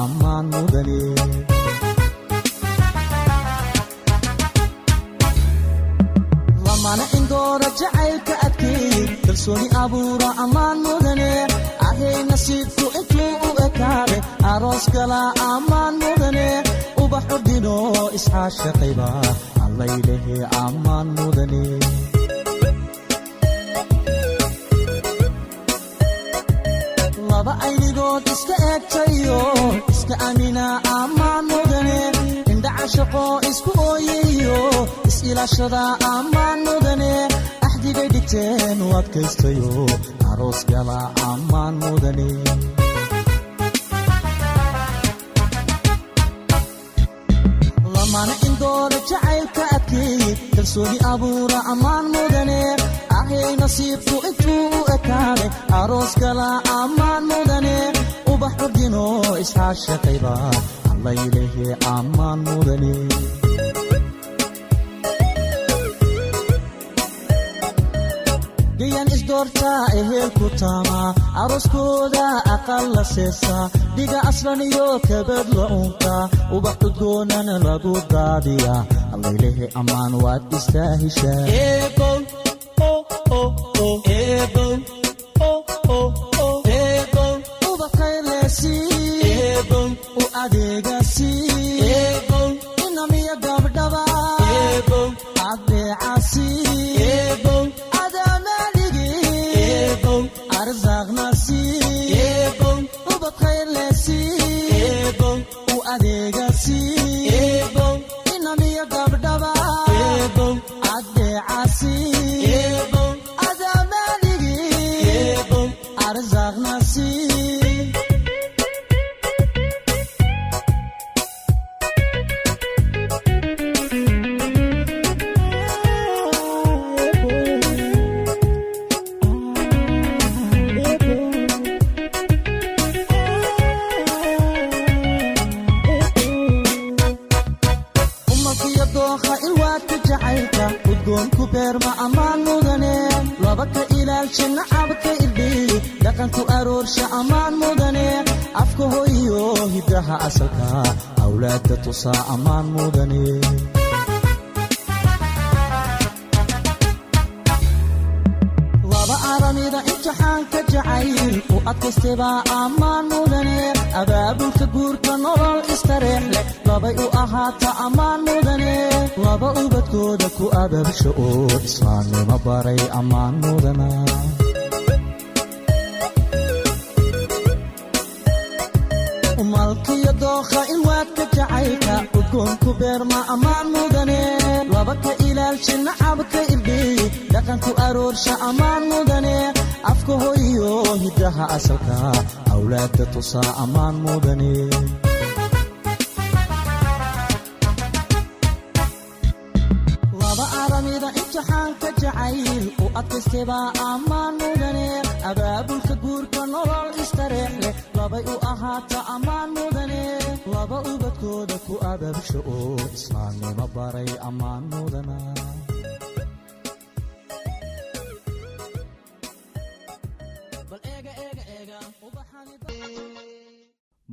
ammaan mudane lamana indoora jacaylka adkeey kalsooni abuura ammaan mudane ahay nasiibku intuu u ekaade aroos gala ammaan mudane ubaxu dhino isxaashaqayba allaylehe ammaan mudane aynigood iska eegtayo iska amina ammaan mudane indhacashaqo isku ooyayo is-ilaashada ammaan mudane axdigay dhigteen u adkaystayo aroos gala ammaan mudane lamana indoora jacaylka adkeeye kalsooni abuura ammaan mudane ahay nasiibku intuu u ekaaday aroos gala ammaan mudane ubax ordino isxaashaqayba allaylehe ammaan mudane gayan isdoortaa ehelku taamaa arooskooda aqal la seesaa dhiga aslan iyo kabad la unkaa ubax udgoonana lagu daadiyaa allaylehe ammaan waad istaahishaa u adeegasi jacayl u adkaystebaa ammaan mudane abaabulka guurka nolol istareex leh labay u ahaata ammaan mudane laba ubadkooda ku abaabsha oo islaamnimo baray ammaan mudana malkiyo dookha ilwaadka jacaylka udgoonku beerma ammaan mudane laba ka ilaalsha nacabka irdhiyi dhaqanku aroorsha ammaan mudane afka hoyo hiddaha asalka awlaadda tusaa ammaan mudane laba aramida ammaan mudane guurka nolol istareex labay u ahaata ammaan mudane laba ubadkooda ku abaabsha oo islaamnimo baray ammaan mudana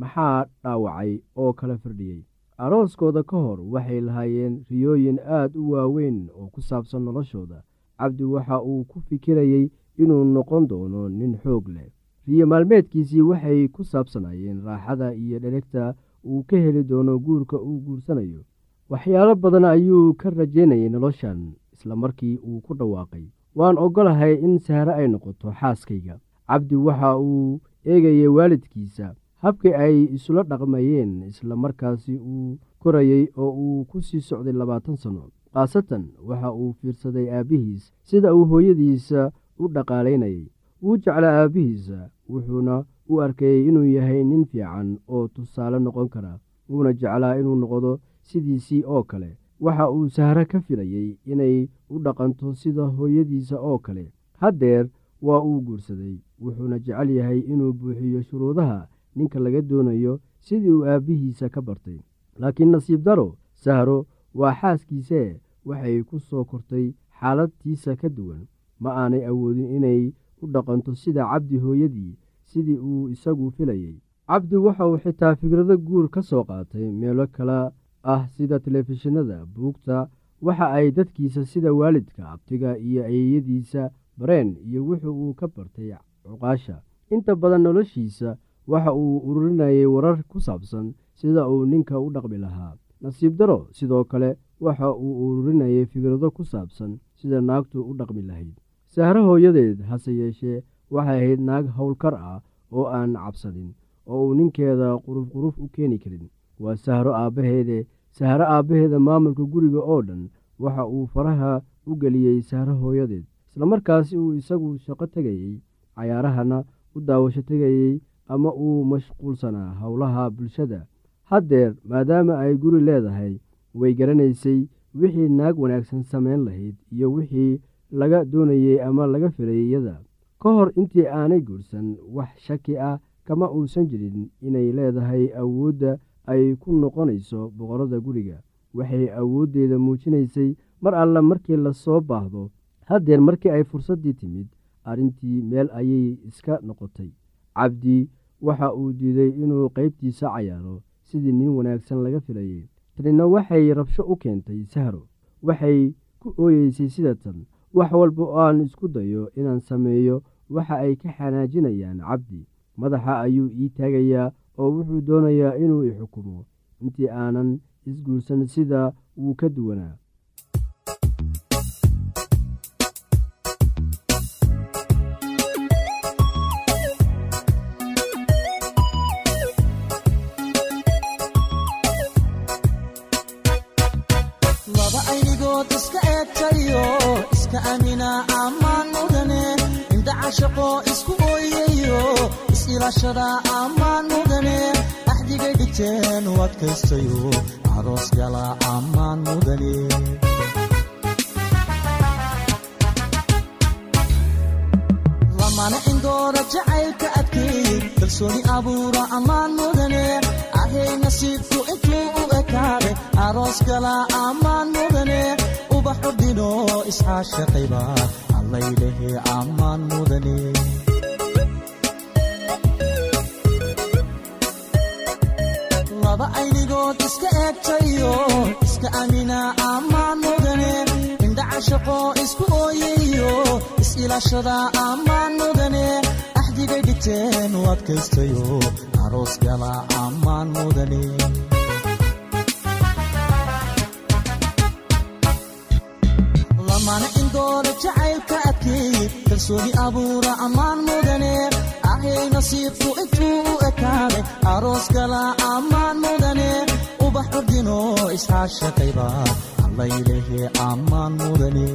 maxaa dhaawacay oo kala firdhiyey arooskooda ka hor waxay lahaayeen riyooyin aad u waaweyn oo ku saabsan noloshooda. Cabdi waxa uu ku fikirayey inuu noqon doono nin xoog leh. Riyo maalmeedkiisii waxay ku saabsanayeen raaxada iyo dheregta uu ka heli doono guurka uu guursanayo. Waxyaalo badan ayuu ka rajaynayay noloshan isla markii uu ku dhawaaqay. Waan oggolahay in sahre ay noqoto xaaskayga. Cabdi waxa uu eegayay waalidkiisa habkii ay isula dhaqmayeen isla markaasi uu korayey oo uu ku sii socday labaatan sanno khaasatan waxa uu fiirsaday aabbihiis sida uu hooyadiisa u dhaqaalaynayay. Wuu jeclaa aabbihiisa wuxuuna u arkayey inuu yahay nin fiican oo tusaale noqon kara wuuna jeclaa inuu noqdo sidiisii oo kale. Waxa uu sahre ka filayey inay u dhaqanto sida hooyadiisa oo kale. Haddeer waa uu guursaday wuxuuna jecel yahay inuu buuxiyo shuruudaha ninka laga doonayo sidii uu aabbihiisa ka bartay. Laakiin nasiib daro sahro waa xaaskiisee waxay ku soo kortay xaaladtiisa ka duwan. Ma aanay awoodin inay u dhaqanto sida cabdi hooyadii sidii uu isagu filayey cabdi waxa uu xitaa fikrado guur ka soo qaatay meelo kale ah sida telefishinada buugta waxa ay dadkiisa sida waalidka abtiga iyo ayeeyadiisa bareen iyo wuxuu uu ka bartay cuqaasha. Inta badan noloshiisa waxa uu ururinayay warar ku saabsan sida uu ninka u dhaqmi lahaa. Nasiib daro sidoo kale waxa uu ururinayay fikrado ku saabsan sida naagtu u dhaqmi lahayd. Sahro hooyadeed hase yeeshee waxay ahayd naag howlkar ah oo aan cabsanin oo uu ninkeeda quruf quruf u keeni karin. Waa sahro aabbaheede sahro aabbaheeda maamulka guriga oo dhan waxa uu faraha u geliyey sahro hooyadeed. Islamarkaasi uu isagu shaqo tegayey cayaarahana u daawasho tegayey ama uu mashquulsanaa howlaha bulshada. Haddeer maadaama ay guri leedahay way garanaysay wixii naag wanaagsan samayn lahayd iyo wixii laga doonayey ama laga filayay iyada. Ka hor intii aanay guursan wax shaki ah kama uusan jirin inay leedahay awoodda ay ku noqonayso boqorada guriga. Waxay awooddeeda muujinaysay mar alle markii la soo baahdo. Haddeer markii ay fursaddii timid arrintii meel ayay iska noqotay. Cabdi waxa uu diiday inuu qaybtiisa cayaaro sidii nin wanaagsan laga filayay tanina waxay rabsho u keentay sahro waxay ku ooyeysay sida tan wax walba oo aan isku dayo inaan sameeyo waxa ay ka xanaajinayaan cabdi. Madaxa ayuu ii taagayaa oo wuxuu doonayaa inuu i xukumo. Intii aanan isguursan sida wuu ka duwanaa amina ammaan mudane indhacashaqo isku ooyayo is-ilaashada ammaan mudane axdigay dhigteen u adkaystayo aroos gala ammaan mudane. Lamana indoora jacaylka adkeey kalsooni abuura ammaan mudane ahay nasiibku intuu u ekaade aroos gala ammaan mudane ubaxu dhino isxaashaqayba allaylehe ammaan mudane laba aynigood iska eegtayo iska amina ammaan mudane indhacashaqo isku ooyayo is-ilaashada ammaan mudane axdigay dhigteen u adkaystayo aroos gala ammaan mudane lamana indoora jacaylka adkeey kalsooni abuura ammaan mudane ahay nasiibku intuu u ekaade aroos gala ammaan mudane ubax ordino isxaashaqayba allaylehe ammaan mudane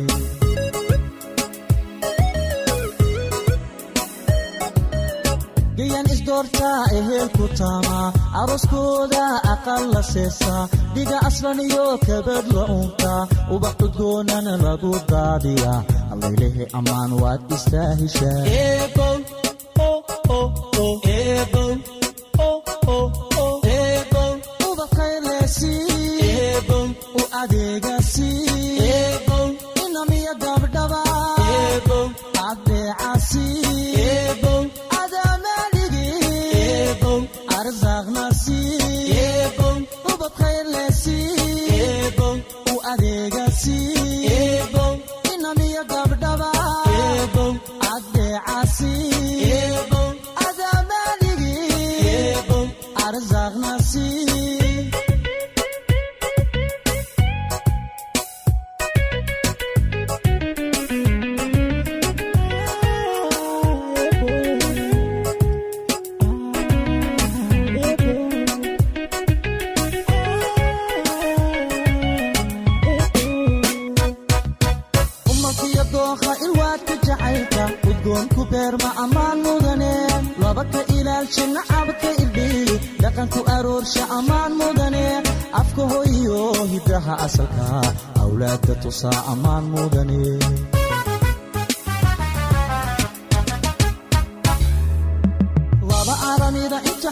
gayan isdoortaa eheel ku taamaa aroskooda aqal la seesaa dhiga aslan iyo kabad la unkaa ubax udgoonana lagu daadiyaa allaylehe ammaan waad istaahishaa u dooqa ilwaadka jacaylka udgoonku beerma ammaan mudane. Laba ka ilaalsha nacabka irdhiyi dhaqanku aroorsha ammaan mudane. Afka hoyo hiddaha asalka awlaadda tusaa ammaan mudane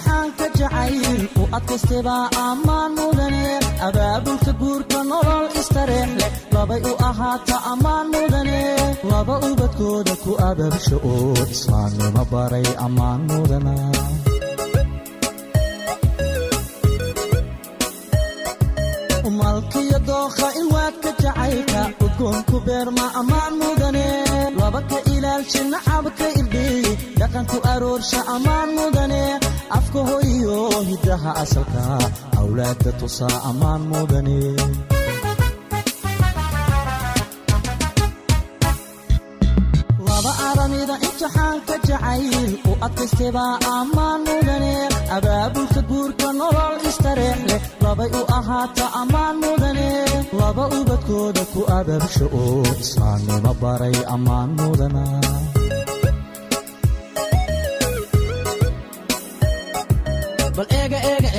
aramida imtixaanka jacayl u adkaystebaa ammaan mudane abaabulka guurka nolol istareex leh labay u ahaata ammaan mudane laba ubadkooda ku ababsha oo islaamnimo baray ammaan mudana malkiyo dookha ilwaadka jacaylka. Udgoonku beerma ammaan mudane laba ka ilaalsha nacabka irdhiyi dhaqanku aroorsha ammaan mudane afka hoyo hiddaha asalka. Awlaadda tusaa ammaan mudane imtixaanka jacayl u adkaystebaa ammaan mudane abaabulka guurka nolol istareex leh labay u ahaata ammaan mudane laba ubadkooda ku ababsha oo islaamnimo baray ammaan mudana bal eega eega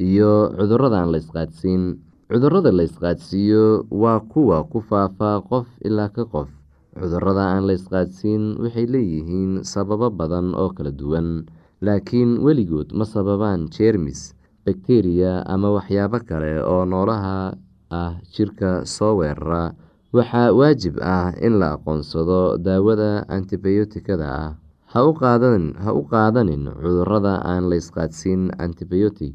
iyo cudurrada aan la isqaadsiin cudurrada la isqaadsiiyo waa kuwa ku faafa qof ilaa ka qof. Cudurada aan la isqaadsiin waxay leeyihiin sababo badan oo kala duwan. Laakiin weligood ma sababaan jeermis bakteriya ama waxyaabo kale oo noolaha ah jirka soo weerara. Waxaa waajib ah in la aqoonsado daawada antibiyootikada ah. Ha u qaadanin cudurrada aan la isqaadsiin antibiotic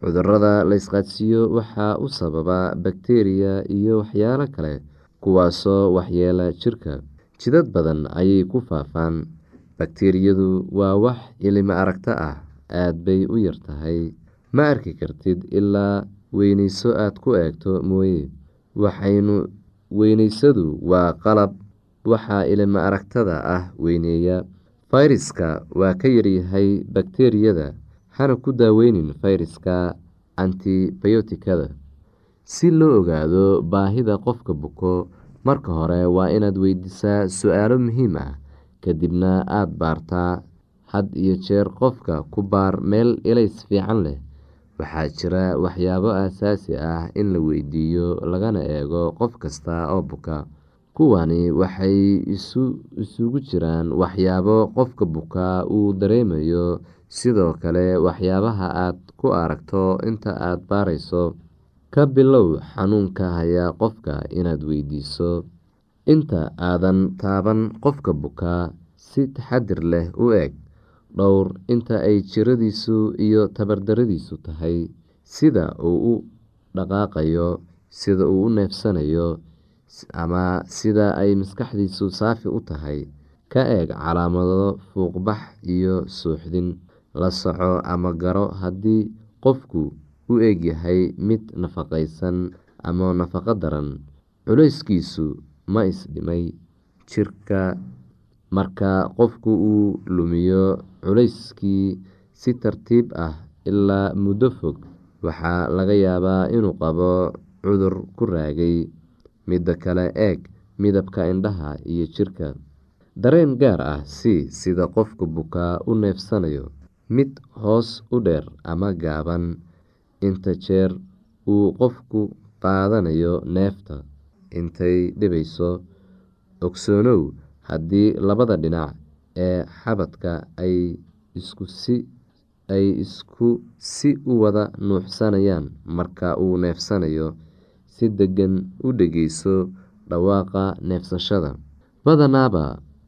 cudurrada la isqaadsiiyo waxaa u sababa bakteriya iyo waxyaalo kale kuwaasoo waxyeela jirka. Jidad badan ayay ku faafaan. Bakteriyadu waa wax ilimo aragto ah aad bay u yar tahay. Ma arki kartid ilaa weyneyso aad ku eegto mooye. Waxaynu weyneysadu waa qalab waxaa ilimo aragtada ah weyneeya. Fayraska waa ka yaryahay bakteriyada hana ku daaweynin fayraska antibiotikada. Si loo ogaado baahida qofka buko marka hore waa inaad weydiisaa su'aalo muhiim ah kadibna aada baartaa had iyo jeer qofka ku baar meel elays fiican leh. Waxaa jira waxyaabo aasaasi ah in la weydiiyo lagana eego qof kasta oo buka. Kuwani waxay isugu jiraan waxyaabo qofka bukaa uu dareemayo sidoo kale waxyaabaha aad ku aragto inta aada baarayso ka bilow xanuunka hayaa qofka inaad weydiiso. Inta aadan taaban qofka bukaa si taxadir leh u eg dhowr inta ay jiradiisu iyo tabardaradiisu tahay sida uu u dhaqaaqayo sida uu u neefsanayo ama sida ay maskaxdiisu saafi u tahay. Ka eeg calaamado fuuqbax iyo suuxdin la soco ama garo haddii qofku u egyahay mid nafaqaysan ama nafaqo daran culeyskiisu ma isdhimay jirka marka qofku uu lumiyo culeyskii si tartiib ah ilaa muddo fog waxaa laga yaabaa inuu qabo cudur ku raagay. Midda kale eeg midabka indhaha iyo jirka. Dareen gaar ah si sida qofka bukaa u neefsanayo mid hoos u dheer ama gaaban. Inta jeer uu qofku qaadanayo neefta intay dhibayso. Ogsoonow haddii labada dhinac ee xabadka ay isku si u wada nuuxsanayaan marka uu neefsanayo si deggan u dhegeyso dhawaaqa neefsashada. Badanaaba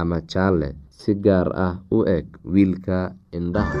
ama jaalle si gaar ah u eg wiilka indhaha